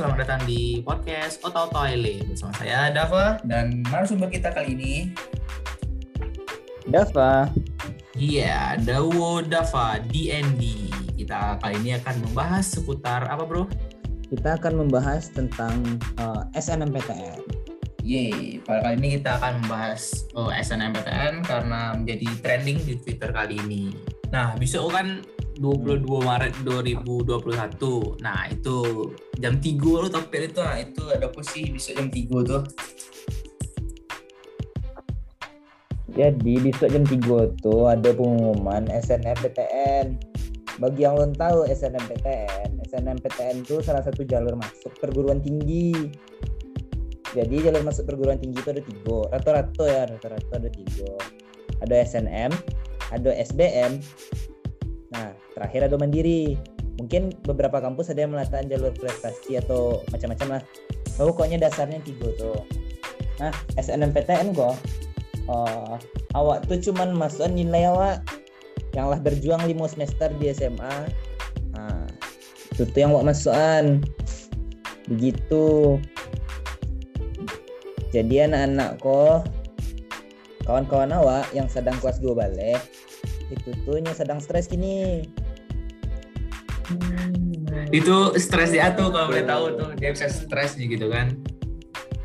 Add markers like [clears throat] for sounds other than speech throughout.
selamat datang di podcast Oto Toile bersama saya Dava dan narasumber kita kali ini Dava. Iya, Dawo Dava DND. Kita kali ini akan membahas seputar apa, Bro? Kita akan membahas tentang uh, SNMPTN. Yeay, pada kali ini kita akan membahas oh, SNMPTN karena menjadi trending di Twitter kali ini. Nah, besok kan 22 Maret 2021. Nah, itu jam 3 lo topik itu nah, itu ada apa sih besok jam 3 tuh? Jadi besok jam 3 tuh ada pengumuman SNMPTN. Bagi yang belum tahu SNMPTN, SNMPTN itu salah satu jalur masuk perguruan tinggi. Jadi jalur masuk perguruan tinggi itu ada tiga, rata-rata ya, rata-rata ada tiga. Ada SNM, ada SBM, Nah, terakhir ada mandiri. Mungkin beberapa kampus ada yang meletakkan jalur prestasi atau macam-macam lah. Oh, pokoknya dasarnya tiga tuh. Nah, SNMPTN kok. Uh, awak tuh cuman masuk nilai awak yang lah berjuang lima semester di SMA. Nah, itu tuh yang awak masukan. Begitu. Jadi anak-anak kok kawan-kawan awak yang sedang kelas 2 balik itu tuh sedang stres gini. Hmm. itu stres dia tuh kalau boleh tahu tuh. Dia bisa stres gitu kan.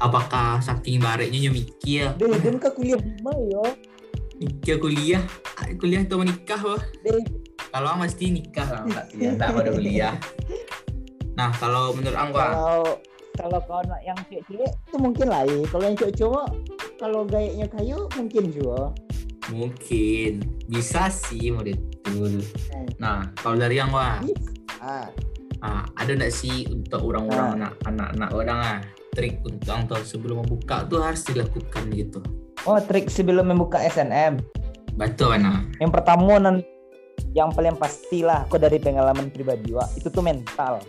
Apakah saking bareknya nyemikir deh dan ke kuliah yo. Nikah kuliah? Kuliah atau menikah wah. Kalau mesti nikah. Lah enggak ya enggak pada kuliah. [laughs] Nah kalau menurut angka kalau kalau kawan yang cewek-cewek itu mungkin lah ya kalau yang cowok kalau gayanya kayu mungkin juga Mungkin bisa sih mau ditul. Nah, kalau dari yang wah, ah. ah ada nggak sih untuk orang-orang ah. anak anak-anak orang ah trik untuk angtor sebelum membuka tuh harus dilakukan gitu. Oh, trik sebelum membuka SNM. Betul, mana? Yang pertama nanti yang paling pastilah kok dari pengalaman pribadi wa itu tuh mental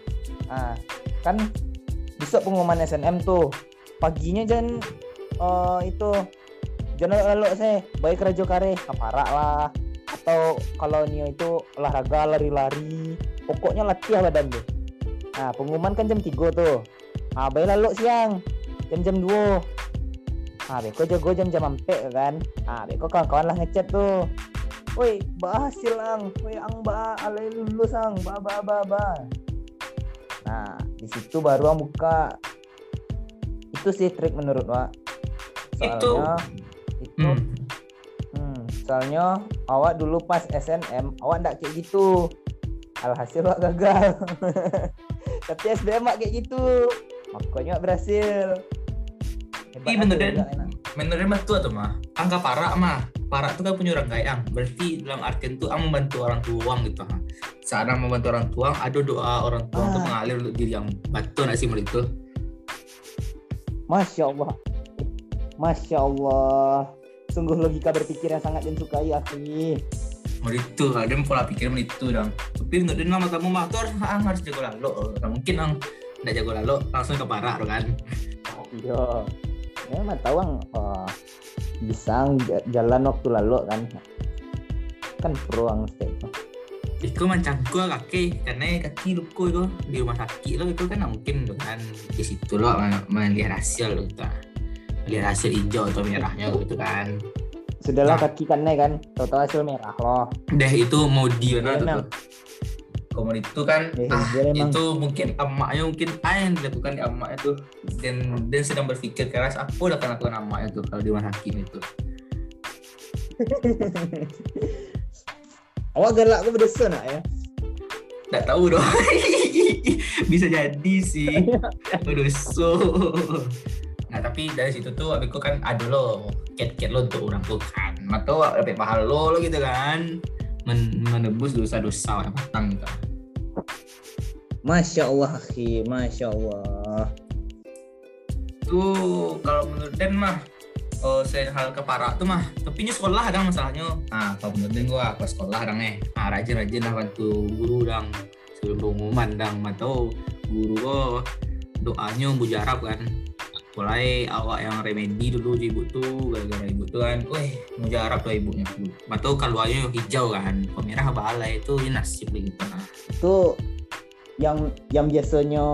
ah kan besok pengumuman SNM tuh paginya jangan uh, itu jangan lalu saya baik rajo kare kaparak lah. Atau kalau Nio itu olahraga lari-lari. Pokoknya latihan badan deh nah pengumuman kan jam 3 tuh. Ah baik lalu siang. Jam-jam 2 ah beko jago jam-jam ampe kan. Ah beko kawan-kawan lah ngechat tuh. Woi bahas silang woi ang ba alai lulus ang ba ba ba ba. Nah di situ baru ang buka. Itu sih trik menurut wa soalnya itu hmm. Hmm, soalnya awak dulu pas SNM awak ndak kayak gitu. Alhasil awak gagal. [laughs] Tapi SBM awak kayak gitu. Makanya berhasil. Iya bener dan bener betul tuh mah angka parah mah parah tuh kan punya orang gayang. Berarti dalam artian tuh ang membantu orang tua gitu ha. Saat membantu orang tua ada doa orang tua ah. untuk mengalir untuk diri yang batu nggak sih menurut itu Masya Allah. Masya Allah sungguh logika berpikir yang sangat disukai akhi itu ada pola pikir itu dong tapi nggak dengar nama kamu motor ah, harus jago lalu. Nggak mungkin ang nggak jago lalu langsung ke parah kan. Iya. Ya mah tahu ang. Oh, bisa jalan waktu lalu kan. Kan pro ang step Iku macam gua kaki karena kaki luku itu di rumah sakit lo itu kan mungkin kan. Di situ lo melihat hasil lo lihat hasil hijau atau merahnya gitu kan. Sudahlah nah, kaki kan kan. Total hasil merah loh. Deh itu mau dia nah, tuh. Komod itu kan ya, ah, itu mungkin emaknya mungkin apa yang dilakukan di emaknya tuh. Dan dan sedang berpikir keras apa udah akan lakukan emaknya tuh kalau di rumah hakim itu. [laughs] Awak galak aku berdesa nak ya? Nggak tahu dong. [laughs] Bisa jadi sih. [laughs] Berdesa nah tapi dari situ tuh abiku kan ada lo cat-cat lo untuk orang tuh kan atau lebih mahal lo, lo gitu kan. Men menebus dosa-dosa yang matang gitu. Masya Allah akhi, Masya Allah. Tuh kalau menurut Den mah oh saya hal keparak tuh mah tapi sekolah ada masalahnya. Nah kalau menurut Den gua ke sekolah dang eh. Nah rajin-rajin lah bantu guru dang. Sebelum pengumuman dang. Atau guru oh doanya mujarab kan mulai awak yang remedi dulu di ibu tuh gara-gara ibu tuh kan. Weh mau jarap tuh ibunya atau keluarnya hijau kan. Pemerah balai itu ya nasib gitu nah itu yang yang biasanya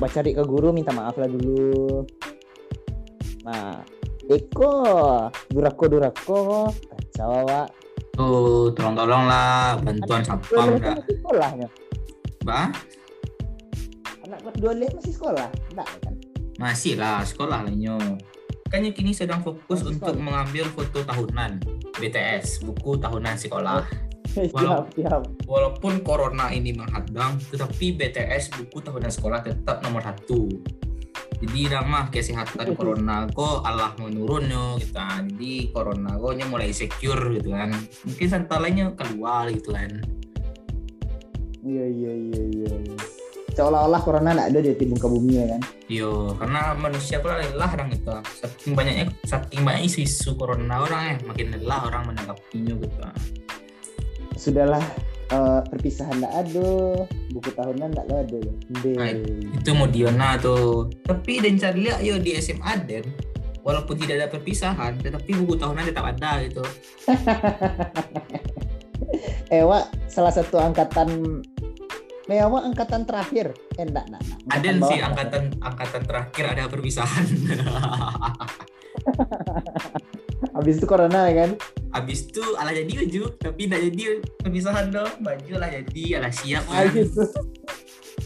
baca ke guru minta maaf lah dulu. Nah Eko durako durako kacau awak. Tuh tolong tolong lah bantuan satpam dah. bah? Anak kelas dua masih sekolah? Enggak kan masih lah sekolah lah kan kini sedang fokus masih untuk sekolah. mengambil foto tahunan BTS buku tahunan sekolah [laughs] siap, siap. Walaupun corona ini menghadang, tetapi BTS buku tahunan sekolah tetap nomor satu. Jadi nama kesehatan [laughs] corona kok Allah menurun yo gitu kan. Jadi corona kok mulai secure gitu kan. Mungkin santai lainnya keluar gitu kan. Iya iya iya iya. Seolah-olah corona tidak ada di ke bumi ya kan. Iya, karena manusia pula lelah orang itu. Saking banyaknya saking banyak isu corona orang ya, makin lelah orang menanggapinya gitu. Sudahlah uh, perpisahan tidak ada buku tahunan tidak ada nah, itu mau Diona tuh tapi dan cari lihat yo di SMA Den walaupun tidak ada perpisahan tetapi buku tahunan tetap ada gitu [laughs] Ewa salah satu angkatan Mewa angkatan terakhir eh enggak enggak, enggak. ada sih angkatan angkatan terakhir ada perpisahan [laughs] Habis itu corona ya kan? Habis itu ala jadi baju, tapi tidak jadi perpisahan dong. Baju lah jadi, ala siap kan. gitu.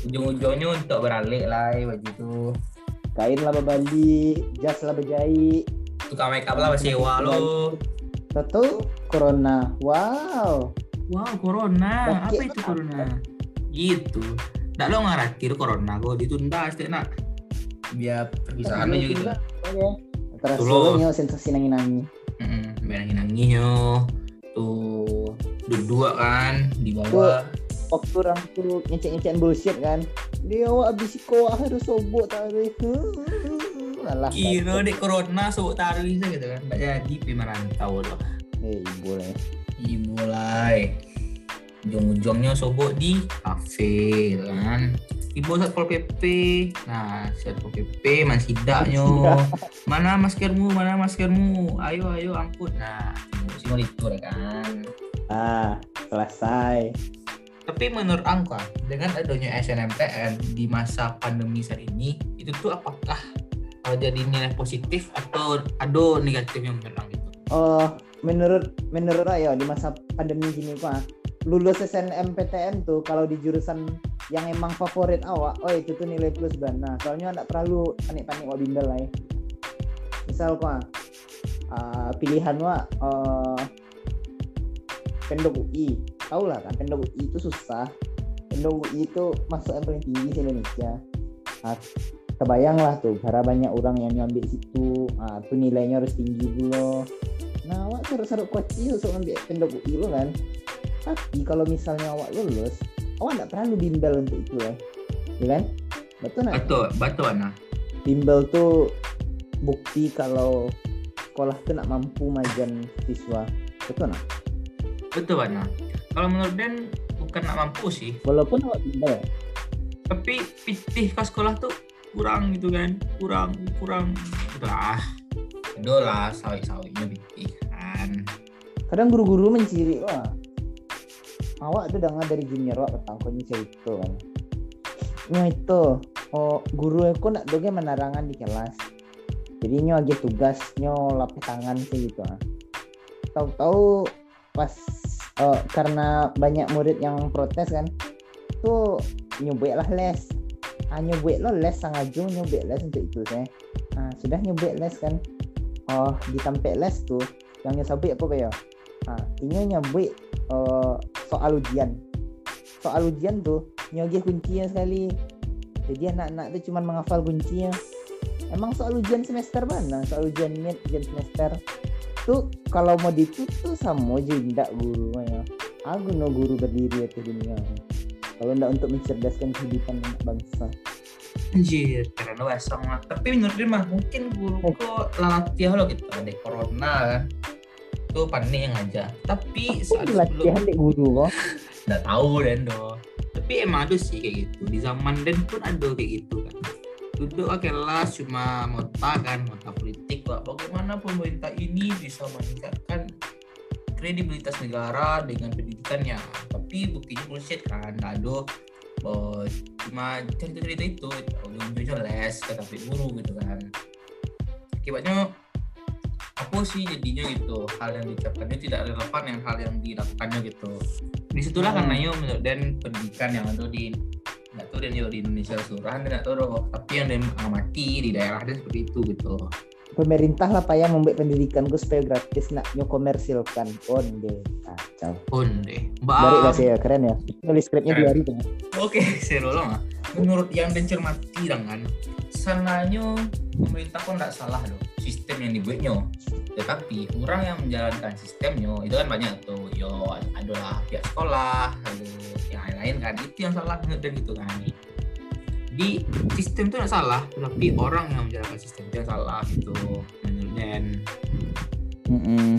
Ujung-ujungnya untuk beralih lah ya, baju itu. Kain lah Bali, jas lah berjahit. Tukang make up lah sewa lo. Tahu corona. Wow. Wow, corona. Apa itu corona? Gitu. Nggak lo ngerti corona kok ditunda nak. Biar perpisahan aja gitu. Terus dulu sensasi nangis-nangis. Mm, nangis nangis yo. Tuh dua kan di bawah. Waktu orang tuh ngecek ngecek bullshit kan. Dia awak abis kau harus sobok taruh [laughs] itu Alah, kira dek corona sobok taruh itu gitu kan. Nggak jadi pemerantau loh eh boleh iya mulai ujung-ujungnya sobok di kafe kan Ibu Satpol PP. Nah, Satpol PP masih daknyo. [laughs] Mana maskermu? Mana maskermu? Ayo ayo angkut. Nah, si itu kan. Ah, selesai. Tapi menurut Angka, dengan adanya SNMPTN di masa pandemi saat ini, itu tuh apakah uh, jadi nilai positif atau ada negatif yang menurut gitu? Oh, menurut menurut saya di masa pandemi gini pak, lulus SNMPTN tuh kalau di jurusan yang emang favorit awak oh itu tuh nilai plus banget soalnya nggak perlu panik-panik mau bimbel lah ya misal kok uh, pilihan wa uh, pendok UI tau lah kan pendok UI itu susah. Pendok UI itu masuk yang paling tinggi di Indonesia. Nah, kebayang lah tuh karena banyak orang yang nyambil situ. Ah tuh nilainya harus tinggi dulu. Nah awak seru-seru kocil untuk ngambil pendok UI lo kan tapi kalau misalnya awak lulus awak nggak perlu bimbel untuk itu ya ya kan? Betul nggak betul betul nah bimbel tuh bukti kalau sekolah tuh nak mampu majan siswa. Betul nggak betul nah kalau menurut Den bukan nak mampu sih. Walaupun awak bimbel. Tapi pitih ke sekolah tuh kurang gitu kan? Kurang kurang. Lah udah lah sawi-sawinya pitih kan. Kadang guru-guru menciri wah awak tuh dengar dari junior awak ketangkonya cerita kan. Nya itu oh guru aku nak doge menarangan di kelas. Jadi nyo lagi tugas nyo lapis tangan sih gitu ah tahu-tahu pas uh, karena banyak murid yang protes kan tuh nyobek lah les. Ah nyobek lo les sangat nyobek les untuk itu saya nah sudah nyobek les kan oh ditampek les tuh yang nyobek apa kayak ah ini nyobek uh, soal ujian. Soal ujian tuh nyogeh kuncinya sekali. Jadi anak-anak tuh cuma menghafal kuncinya. Emang soal ujian semester mana? Soal ujian ini ujian semester. Tuh kalau mau ditutup sama aja tidak guru ya aku no guru berdiri di dunia kalau tidak untuk mencerdaskan kehidupan anak bangsa. Anjir, karena wesong lah. Tapi menurut dia mah mungkin guru kok latih lo gitu ada corona kan itu panik yang aja tapi saat di guru kok. [laughs] Nggak tahu dan do tapi emang ada sih kayak gitu. Di zaman dan pun ada kayak gitu kan. Duduk ke kelas cuma mota kan. Mota politik kok bagaimana pemerintah ini bisa meningkatkan kredibilitas negara dengan pendidikannya? Tapi buktinya bullshit kan. Nggak ada. Oh, cuma cerita-cerita itu. Ujung-ujungnya les ke tapi guru gitu kan. Akibatnya apa sih jadinya gitu? Hal yang diucapkannya tidak relevan dengan hal yang dilakukannya gitu. Di situlah hmm. karena menurut dan pendidikan yang ada di nggak tahu dan di Indonesia keseluruhan tidak tahu tapi yang mengamati di daerah dan seperti itu gitu. Pemerintah lah pak yang membuat pendidikan gue supaya gratis nak nyo komersilkan. Onde kacau. Onde sih ya keren ya. Nulis skripnya dua hari tuh oke [laughs] seru loh menurut yang dan cermati kan sananya pemerintah pun tidak salah loh sistem yang dibuatnya. Tetapi orang yang menjalankan sistemnya itu kan banyak tuh. Yo adalah pihak sekolah lalu yang lain-lain kan. Itu yang salah dan gitu kan. Di sistem itu tidak salah tapi orang yang menjalankan sistem itu yang salah gitu menurutnya mm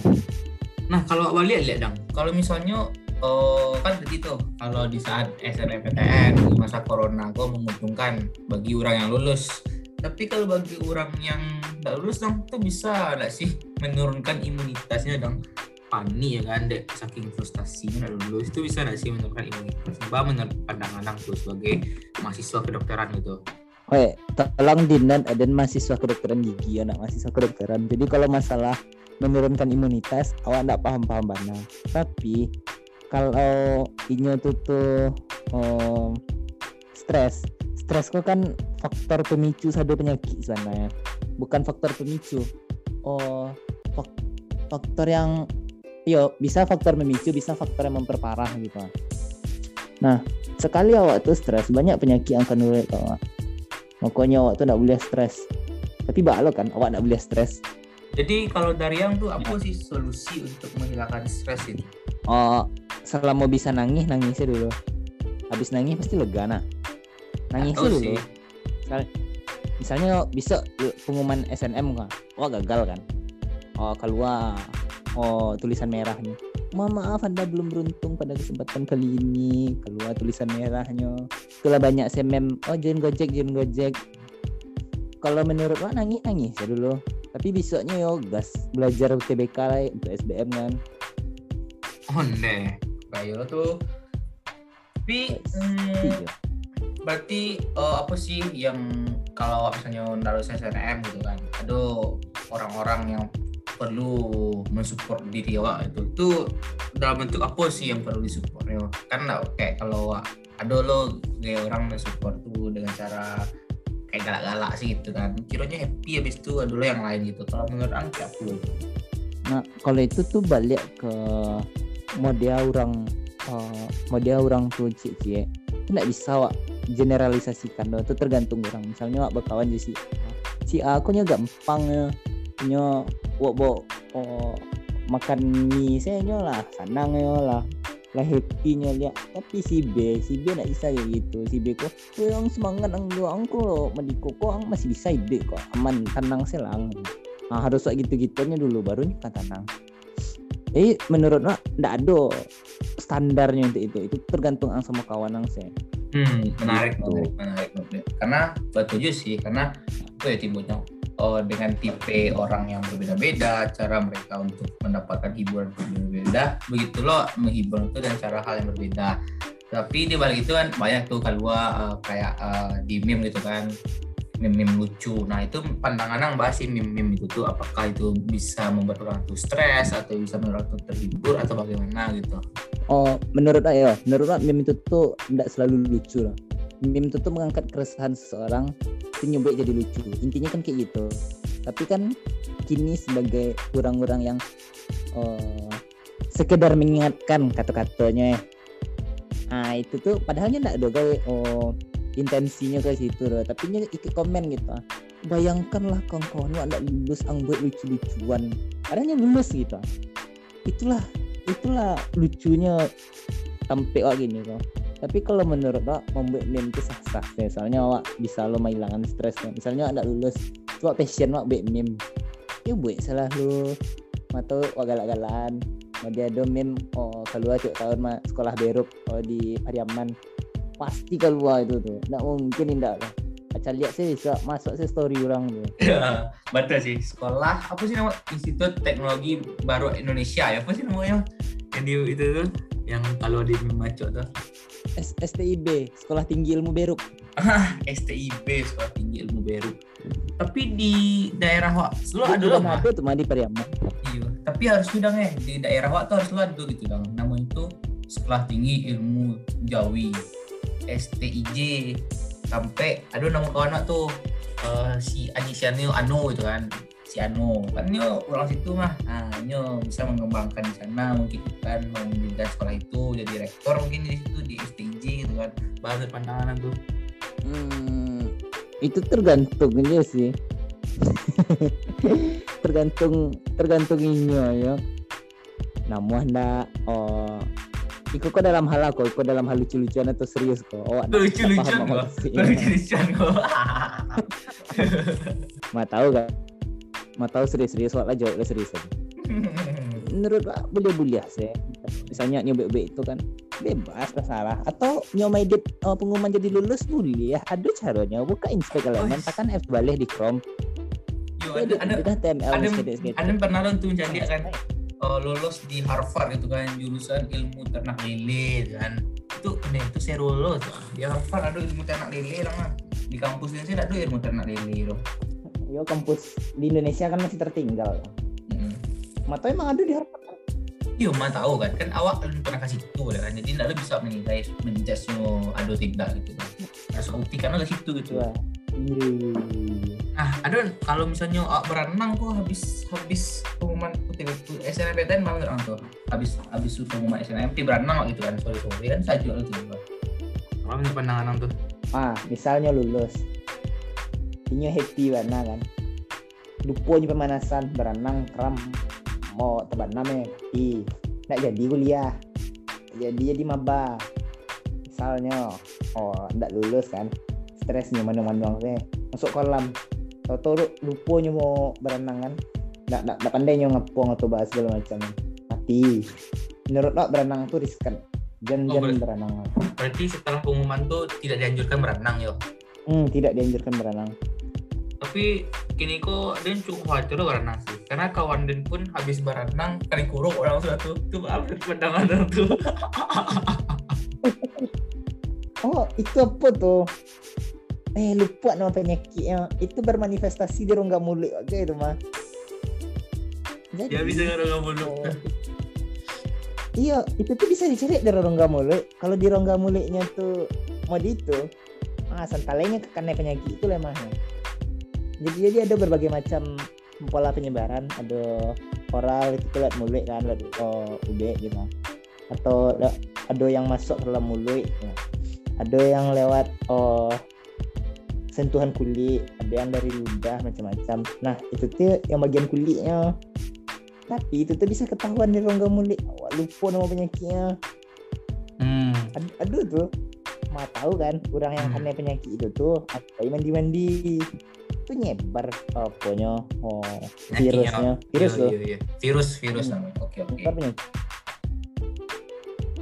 nah kalau balik lihat dong kalau misalnya oh, kan begitu. Kalau di saat SNMPTN di masa corona gue menguntungkan bagi orang yang lulus. Tapi kalau bagi orang yang tidak lulus dong tuh bisa nggak sih menurunkan imunitasnya dong? Panik ya kan dek. Saking frustasinya nggak lulus itu bisa nggak sih menurunkan imunitas? Mbak menurut pandangan aku sebagai mahasiswa kedokteran gitu. Oke, tolong dinan ada mahasiswa kedokteran gigi anak mahasiswa kedokteran. Jadi kalau masalah menurunkan imunitas, awak tidak paham-paham banget. Tapi kalau ini tuh tuh um, stres, stres kok kan faktor pemicu satu penyakit sebenarnya, bukan faktor pemicu. Oh, faktor yang yo bisa faktor memicu bisa faktor yang memperparah gitu. Nah sekali awak tuh stres banyak penyakit yang akan nular awak makanya awak tuh tidak boleh stres. Tapi lo kan awak tidak boleh stres. Jadi kalau dari yang tuh apa sih solusi untuk menghilangkan stres itu oh selama bisa nangis nangisnya dulu. Habis nangis pasti lega nah nangisnya dulu. misalnya, misalnya bisa pengumuman SNM kan wah gagal kan? Oh keluar. Oh tulisan merahnya. Mohon maaf anda belum beruntung pada kesempatan kali ini. Keluar tulisan merahnya. Itulah banyak semem oh join gojek join gojek. Kalau menurut lo nangis nangis ya dulu. Tapi besoknya yo gas belajar TBK lah untuk SBM kan. Oh ne kayak tuh. Tapi hmm, berarti uh, apa sih yang kalau misalnya naruh SNM gitu kan aduh orang-orang yang perlu mensupport diri awak itu itu dalam bentuk apa sih yang perlu disupport? Kan kayak kalau ada lo kayak orang mensupport tuh dengan cara kayak galak-galak sih gitu kan. Kiranya happy habis itu ada lo yang lain gitu. Kalau menurut angki aku nah kalau itu tuh balik ke model orang uh, model orang tuh cik cik tidak bisa wak generalisasikan itu tergantung orang. Misalnya wak berkawan jadi si aku nya gampang ya nyo wo bo oh, makan mie saya nyo lah. Senang nyo lah. Lah happy nyo lihat tapi si B si B nak bisa kayak gitu. Si B kok yang semangat ang dua angko lo mediko kok ang masih bisa ide kok. Aman tenang selang nah, harus kayak gitu gitunya dulu. Baru nih kan tenang jadi menurut nak ndak ada standarnya untuk itu. Itu tergantung ang sama kawan ang saya hmm menarik gitu. menarik, menarik karena betul sih karena itu ya timbulnya uh, dengan tipe orang yang berbeda-beda, cara mereka untuk mendapatkan hiburan berbeda, begitu loh menghibur itu dan cara hal yang berbeda. Tapi di balik itu kan banyak tuh keluar uh, kayak uh, di meme gitu kan, meme-meme lucu. Nah itu pandangan yang bahas sih meme-meme itu tuh apakah itu bisa membuat orang tuh stres atau bisa membuat orang tuh terhibur atau bagaimana gitu. Oh, menurut ayo, menurut meme itu tuh tidak selalu lucu lah meme itu tuh mengangkat keresahan seseorang nyobek jadi lucu intinya kan kayak gitu tapi kan kini sebagai orang-orang yang uh, sekedar mengingatkan kata-katanya ah itu tuh padahalnya enggak ada gawe oh intensinya ke situ loh. Tapi nya ikut komen gitu. Bayangkanlah kawan-kawan anda lulus anggot lucu-lucuan. Padahal lulus gitu. Itulah itulah lucunya sampai oh gini kok tapi kalau menurut lo membuat meme itu sah-sah. Misalnya awak bisa lo menghilangkan stres misalnya anda lulus coba passion wak buat meme. Ya buat salah lu atau wak galak-galan mau dia ada meme oh keluar cuk tahun mah sekolah beruk oh di Pariaman pasti keluar itu tuh nggak mungkin tidak lah. Aca lihat sih bisa masuk sih story orang. Ya, [laughs] betul sih. Sekolah apa sih nama? Institut Teknologi Baru Indonesia ya? Apa sih namanya? Yang di itu tuh yang kalau di Maco tuh STIB Sekolah Tinggi Ilmu Beruk. [laughs] Ah STIB Sekolah Tinggi Ilmu Beruk. Tapi di daerah Wak selalu ada loh ada tuh di Pariaman. Iya. Tapi harus sudah ya di daerah Wak tuh harus selalu ada gitu. Dong namanya itu Sekolah Tinggi Ilmu Jawi STIJ sampai aduh nama kawan tuh uh, si Anisianil Anu itu kan. Si Anu kan nyo orang situ mah. Nah nyo bisa mengembangkan di sana mungkin kan mendirikan sekolah itu jadi rektor mungkin di situ di STJ gitu kan. Bahasa pandangan tuh hmm, itu tergantung aja sih. [laughs] Tergantung tergantung ini ya. Namun anda oh Iko kok dalam hal aku, kok dalam hal lucu-lucuan atau serius kok? Oh, lucu-lucuan kok. Lucu-lucuan kok. Mau tahu gak? Mau tahu serius-serius soal aja jawab serius aja. Menurut Pak boleh-boleh sih. Misalnya nyobek itu kan bebas salah atau nyomai di oh, pengumuman jadi lulus boleh ya ada caranya buka inspek elemen tekan F balik di Chrome Yo, ada, ada, ada, TML ada, ada pernah lo tuh jadi kan uh, lulus di Harvard itu kan jurusan ilmu ternak lele kan itu ini itu saya lulus di Harvard ada ilmu ternak lele lah di kampus ini sih ada ilmu ternak lele loh yo kampus di Indonesia kan masih tertinggal hmm. mata emang ada di Harvard? Iya, mah tahu kan, kan awak kan pernah kasih itu kan, jadi tidak bisa menilai menjudge ada tidak gitu kan. Harus buktikan oleh situ gitu. Ya. Nah, ada kalau misalnya oh, berenang tuh habis habis pengumuman putih itu SNMPTN banget orang tuh. Habis habis pengumuman SNMP berenang gitu kan. Sorry sorry kan saya jual itu. Apa punya pandangan tuh? Ah, misalnya lulus. Ini happy warna kan. Lupa pemanasan berenang kram mau teban namanya i nggak jadi kuliah jadi jadi maba misalnya oh nggak lulus kan stresnya mana-mana teh masuk kolam tau lupa mau berenang kan? Nggak nggak pandai nyo ngepong atau bahas segala macam. Mati. Menurut lo berenang tuh riskan? Jangan oh, jangan berenang. Berarti setelah pengumuman tuh tidak dianjurkan berenang yo? Hmm, tidak dianjurkan berenang. Tapi kini kok dan cukup khawatir berenang sih. Karena kawan dan pun habis berenang kali kurung orang satu tuh. Apa pandangan tuh. [laughs] Oh itu apa tuh eh lupa nama penyakitnya. Itu bermanifestasi di rongga mulut. Aja itu mah jadi ya bisa rongga mulut. oh, iya itu tuh bisa dicari dari rongga mulut. Kalau di rongga mulutnya tuh mau di itu ah santalenya karena penyakit itu lemahnya jadi jadi ada berbagai macam pola penyebaran. Ada oral itu lewat mulut kan lewat oh, ubek gitu. Atau ada yang masuk ke dalam mulut. Ya. ada yang lewat oh sentuhan kulit ada yang dari ludah macam-macam. Nah itu tuh yang bagian kulitnya. Tapi itu tuh bisa ketahuan dari rongga mulut. Awak lupa nama penyakitnya. Hmm. Ad aduh tuh mau tahu kan orang yang hmm. penyakit itu tuh apa mandi-mandi. Itu nyebar apanya? Oh virusnya. Virus tuh iya, iya. virus virus hmm. oke oke.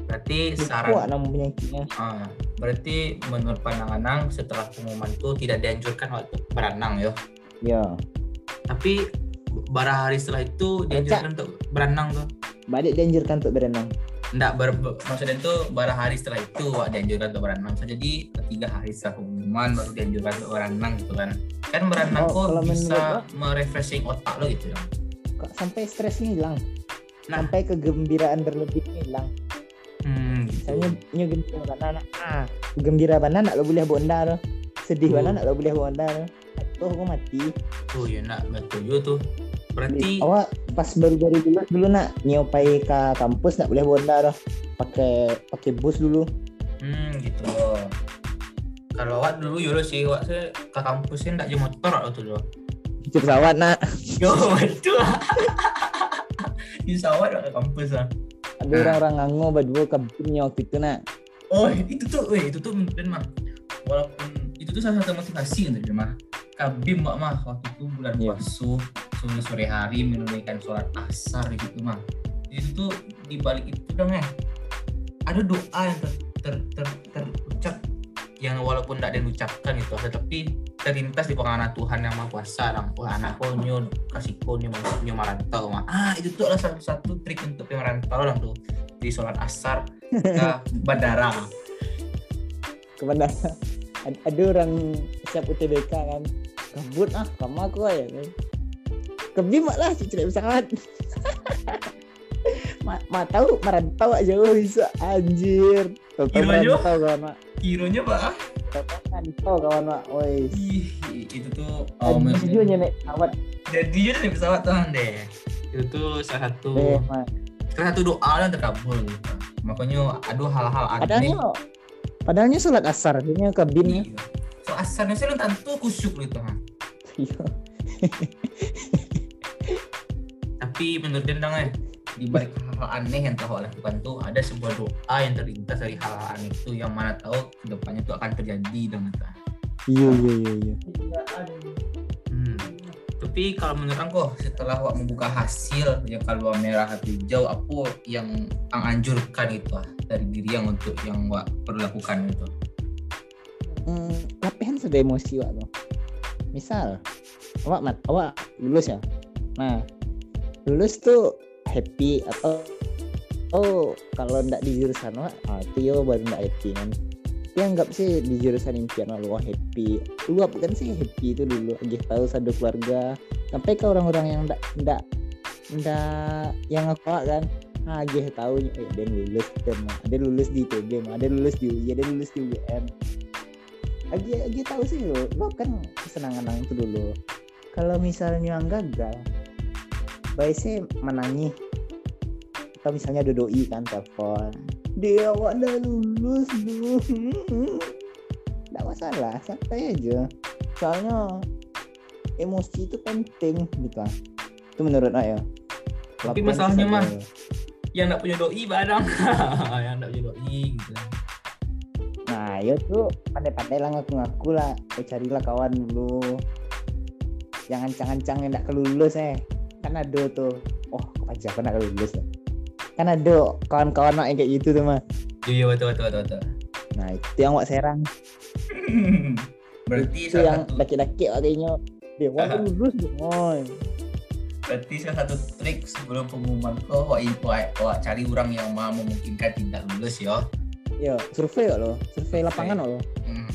Berarti saran nama penyakitnya. Ah Berarti menurut pandangan Nang setelah pengumuman itu tidak dianjurkan waktu berenang ya? Ya. Tapi bara hari setelah itu dianjurkan untuk berenang tuh? Balik dianjurkan untuk berenang. Enggak, ber, maksudnya itu bara hari setelah itu wak dianjurkan untuk berenang. So, jadi tiga hari setelah pengumuman baru dianjurkan untuk berenang gitu kan. Kan berenang oh, kok bisa merefreshing otak lo gitu kan. Kok sampai stresnya hilang. Nah, sampai kegembiraan berlebihnya hilang Misalnya nyo gembira anak ah gembira mana nak lo boleh bonda lo. Sedih mana nak lo boleh bonda lo. Tuh aku mati. Oh ya nak betul juga tuh. Berarti awak pas baru-baru dulu dulu nak nyopai ke kampus nak boleh bonda lo. Pakai pakai bus dulu. Hmm gitu Kalau awak dulu yo sih awak saya ke kampusnya ndak jam motor atau tuh lo. Di pesawat nak. Yo [laughs] betul. Di pesawat ke kampus lah ada orang-orang nganggo berdua kabinnya waktu itu nak. Oh itu tuh eh itu tuh dan mah walaupun itu tuh salah satu motivasi untuk mah kabim mbak mah waktu itu bulan yeah. puasa sore sore hari menunaikan sholat asar gitu mah itu tuh di balik itu dong ya ada doa yang ter, ter, ter, terucap yang walaupun tidak diucapkan itu tetapi terlintas di penganan Tuhan yang maha kuasa wah anak konyo kasih konyo masuknya merantau mah ah itu tuh adalah satu satu trik untuk yang merantau lang tuh. Di sholat asar ke [laughs] bandara. Ke mana ada orang siap UTBK kan. Kabut ah kamu aku ya kan. Kebim lah cici pesawat ma, [laughs] ma tahu merantau aja lo bisa anjir. Tahu merantau kawan mak? Kironya pak? Merantau kawan mak? Woi. Itu tuh oh jadinya nih pesawat jadinya nih pesawat tuh deh. Itu tuh salah satu deh, salah satu doa yang terkabul. Gitu makanya aduh hal-hal aneh. Padahal padahalnya sholat asar ini kabinnya iya. so asarnya sih tentu kusyuk gitu iya. [laughs] Tapi menurut dia eh di balik hal-hal aneh yang tahu lakukan tuh ada sebuah doa yang terlintas dari hal-hal aneh itu yang mana tahu ke depannya tuh akan terjadi dengan iya iya iya iya. Hmm. tapi kalau menurut aku setelah wak membuka hasil yang kalau merah atau hijau apa yang ang anjurkan itu ah, dari diri yang untuk yang wak perlu lakukan itu. Hmm, latihan sudah emosi wak tuh misal awak mat awak lulus ya? Nah lulus tuh happy atau oh kalau ndak di jurusan wah ah, itu yo baru ndak happy kan. Tapi anggap sih di jurusan impian lu happy. Lu apa kan sih happy itu dulu? Aja tahu satu keluarga. Sampai ke orang-orang yang ndak ndak ndak yang aku kan. Ah aja tahu eh, dia lulus dan ada lulus di ITB ada lulus di UI ada lulus di UGM aja aja tahu sih lo lo kan kesenangan itu dulu. Kalau misalnya yang gagal baik sih menangis. Atau misalnya dodoi kan telepon. Dia udah lulus lu [laughs] nggak masalah santai aja. Soalnya emosi itu penting gitu kan itu menurut saya tapi masalahnya mah yang nggak punya doi badang [laughs] yang nggak punya doi gitu nah ya tuh pandai-pandai lah ngaku-ngaku lah. Eh, carilah kawan dulu. Jangan ancang-ancang yang nggak kelulus eh kan ada tuh. Oh aja aku nak lulus kan ada kawan-kawan yang kayak gitu tuh mah iya betul betul betul, betul. nah itu yang wak serang. [clears throat] Berarti itu yang satu... katanya dia wak lulus dong berarti salah satu trik sebelum pengumuman kok wak, wak, wak cari orang yang mau memungkinkan tidak lulus ya Iya, survei lo, survei lapangan lo. Hmm.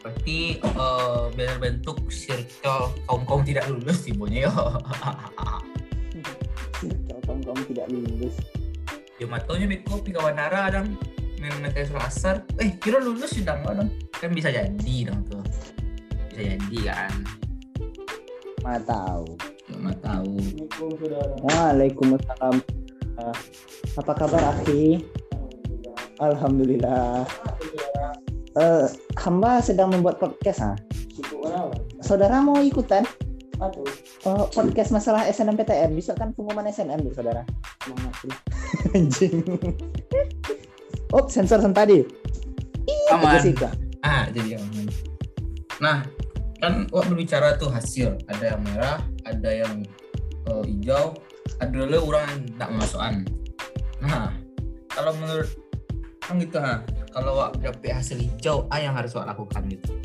Berarti uh, bentuk circle kaum kaum tidak lulus tibonya yo. circle kaum [laughs] kaum tidak lulus. Yo matonya beko pi kawanara dong memang kayak asar eh kira lulus sudah nggak dong kan bisa jadi dong tuh. Bisa jadi kan? Mana tahu. Ya mana tahu. Waalaikumsalam. Apa kabar akhi Alhamdulillah. Alhamdulillah uh, hamba sedang membuat podcast ah. Saudara mau ikutan? Aduh. Uh, podcast masalah SNMPTN bisa kan pengumuman SNM nih saudara? [laughs] Anjing. oh sensor sen tadi. Aman. Ah jadi aman. Nah kan waktu berbicara tuh hasil ada yang merah, ada yang uh, hijau, ada dulu orang tak masukan. Nah kalau menurut kan gitu ha kalau wak dapet hasil hijau apa yang harus wak lakukan gitu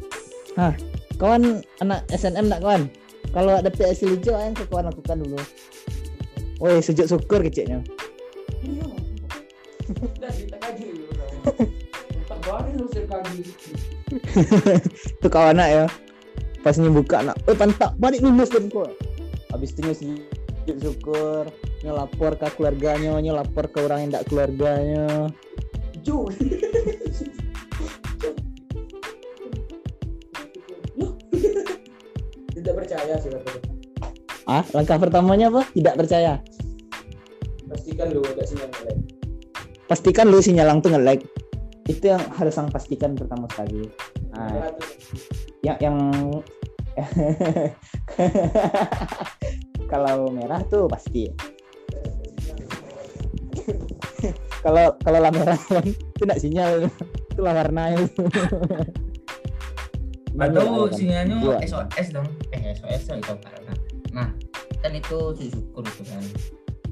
Hah, kawan anak SNM nak kawan kalau dapet hasil hijau apa yang kawan lakukan dulu Woi, sujud syukur kecilnya. [laughs] Itu kawan nak ya. Pas buka nak, eh pantak balik lulus dan kok. Habis itu sujud syukur, nyelapor ke keluarganya, nyelapor ke orang yang tidak keluarganya. Ju. [laughs] Tidak percaya sih Ah, langkah pertamanya apa? Tidak percaya. Pastikan lu ada sinyal nge Pastikan lu sinyal langsung nge-lag. Itu yang harus yang pastikan pertama sekali. Nah, yang yang [laughs] kalau merah tuh pasti [laughs] kalau kalau lampu [laughs] itu tidak sinyal itu lah warna itu atau sinyalnya SOS dong. Eh SOS itu karena nah kan itu syukur itu kan.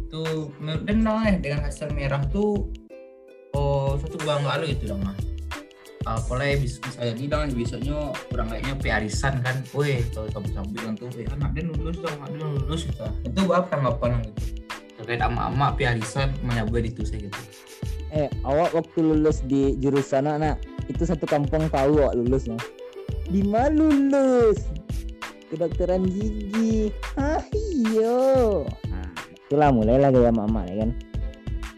Itu dan nah, dengan hasil merah tuh oh satu bulan lalu itu dong mah apalagi bisa, bisa jadi dong besoknya kurang lainnya piarisan kan. Weh kalau tahu sambil tuh eh anak dia lulus dong anak dia lulus gitu. Itu apa tanggapan gitu. Terkait ama-ama piarisan menyabut itu saya gitu. Eh awak waktu lulus di jurusan anak itu satu kampung tahu kok lulusnya di lulus kedokteran gigi. Ah iyo. Nah, itulah mulailah gaya mama ya kan.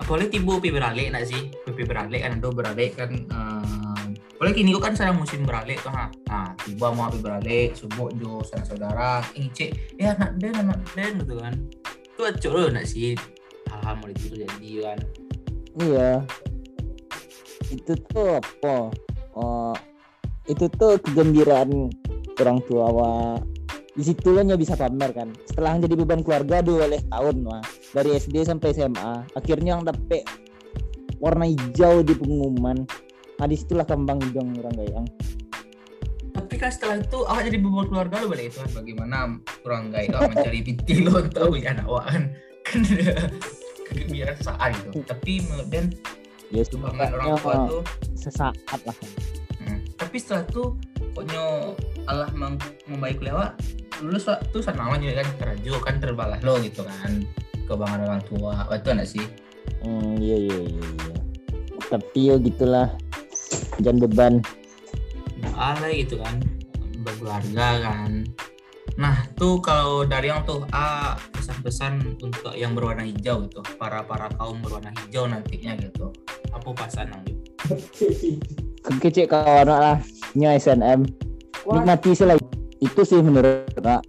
Boleh tiba pi beralik nak sih? Pi beralik kan itu beralik kan uh, boleh kini kan sedang musim beralik tuh ha. Nah tiba mau pi beralik subuh jo saudara saudara ini cek ya anak den anak den gitu kan. Itu acur loh nak sih. Hal-hal mulai itu jadi kan. Iya. Itu tuh apa? Oh itu tuh kegembiraan orang tua wa. Di situ kan bisa pamer kan. Setelah jadi beban keluarga dua oleh tahun wah dari SD sampai SMA akhirnya yang dapet warna hijau di pengumuman. Nah di situlah kembang hidung orang gayang. Tapi kan setelah itu awak jadi beban keluarga lo balik itu kan bagaimana orang gayang mencari binti lo? [laughs] Tahu ya anak awak kan? Kan kegembiraan saat itu. Tapi kemudian ya kebanggaan orang tua tuh sesaat lah. hmm. Tapi setelah itu pokoknya Allah membaik lewat lulus waktu senang aja kan teraju kan terbalas lo gitu kan. Kebanggaan orang tua. Waktu enggak sih? Hmm iya iya iya, iya. tapi yo gitulah. Jangan beban. Ala gitu kan. Berkeluarga kan. Nah tuh kalau dari yang tuh ah pesan-pesan untuk yang berwarna hijau gitu. Para para kaum berwarna hijau nantinya gitu. Apa pesan gitu [laughs] kecil kawan lah. Nya SNM nikmati sih lah itu sih menurut nak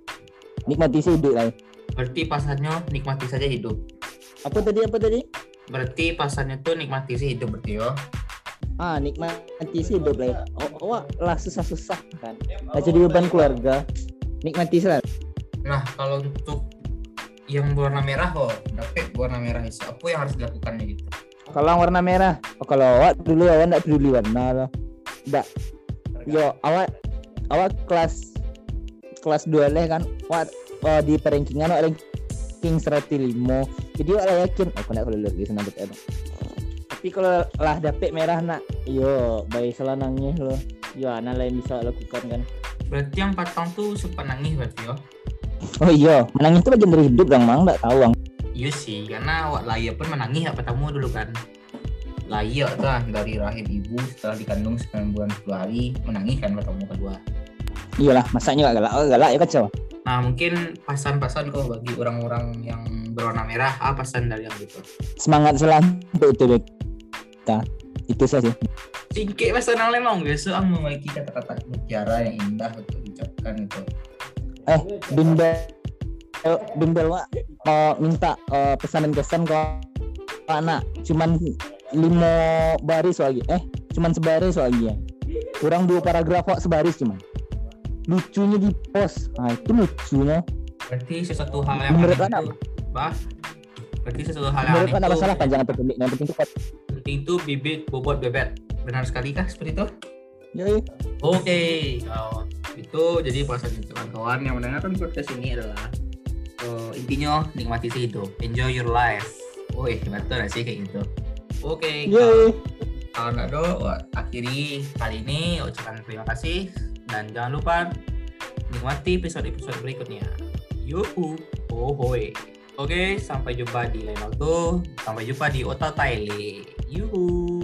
nikmati sih hidup lah berarti pasannya nikmati saja hidup. Apa tadi apa tadi? Berarti pasannya tuh nikmati sih hidup berarti yo. Ah nikmati sih hidup lah oh, oh lah susah susah kan. Nah, jadi beban keluarga. Nikmati sih nah kalau untuk yang warna merah kok dapet warna merah. Itu apa yang harus dilakukan gitu kalau warna merah. Oh, kalau awak dulu awak enggak peduli warna loh enggak. Yo awak awak kelas kelas dua leh kan awak oh, di perankingan awak ranking limo jadi awak yakin aku nak kalau lulus di sana betul. Tapi kalau lah dapet merah nak yo bayi salah nangis lo yo anak lain bisa lakukan kan. Berarti yang patang tuh sempat nangis berarti yo? Oh iya. Menangis itu bagian dari hidup dong mang. Nggak tahu bang iya sih karena awak lahir pun menangis apa tamu dulu kan. Layak kan dari rahim ibu setelah dikandung 9 bulan 10 hari menangis kan bertemu kedua. Iyalah masaknya gak galak oh, galak ya kacau. Nah mungkin pasan-pasan kok bagi orang-orang yang berwarna merah apa pesan dari yang gitu semangat selam untuk itu kita itu saja. Singkit pesan yang lemong biasa ang memiliki kata-kata mutiara yang indah untuk diucapkan itu. Eh bimbel bimbel wa uh, minta uh, pesanan kesan ke anak cuman lima baris lagi. Eh cuman sebaris lagi ya. Kurang dua paragraf kok sebaris cuman. Lucunya di post nah itu lucunya. Berarti sesuatu hal yang menurut anak bah berarti sesuatu hal yang menurut anak masalah panjang atau pendek yang penting itu penting itu bibit bobot bebet. Benar sekali kah seperti itu? Ya oke. Okay. oh, itu jadi puasa kawan-kawan yang mendengarkan podcast ini adalah uh, intinya nikmati sih hidup enjoy your life Woi, betul gak sih kayak gitu? Oke, okay, kalau nggak do, akhiri kali ini ucapan terima kasih dan jangan lupa nikmati episode-episode berikutnya. Yuhu, hohoi. Oke, sampai jumpa di lain waktu. Sampai jumpa di Otot Taile. Yuhu.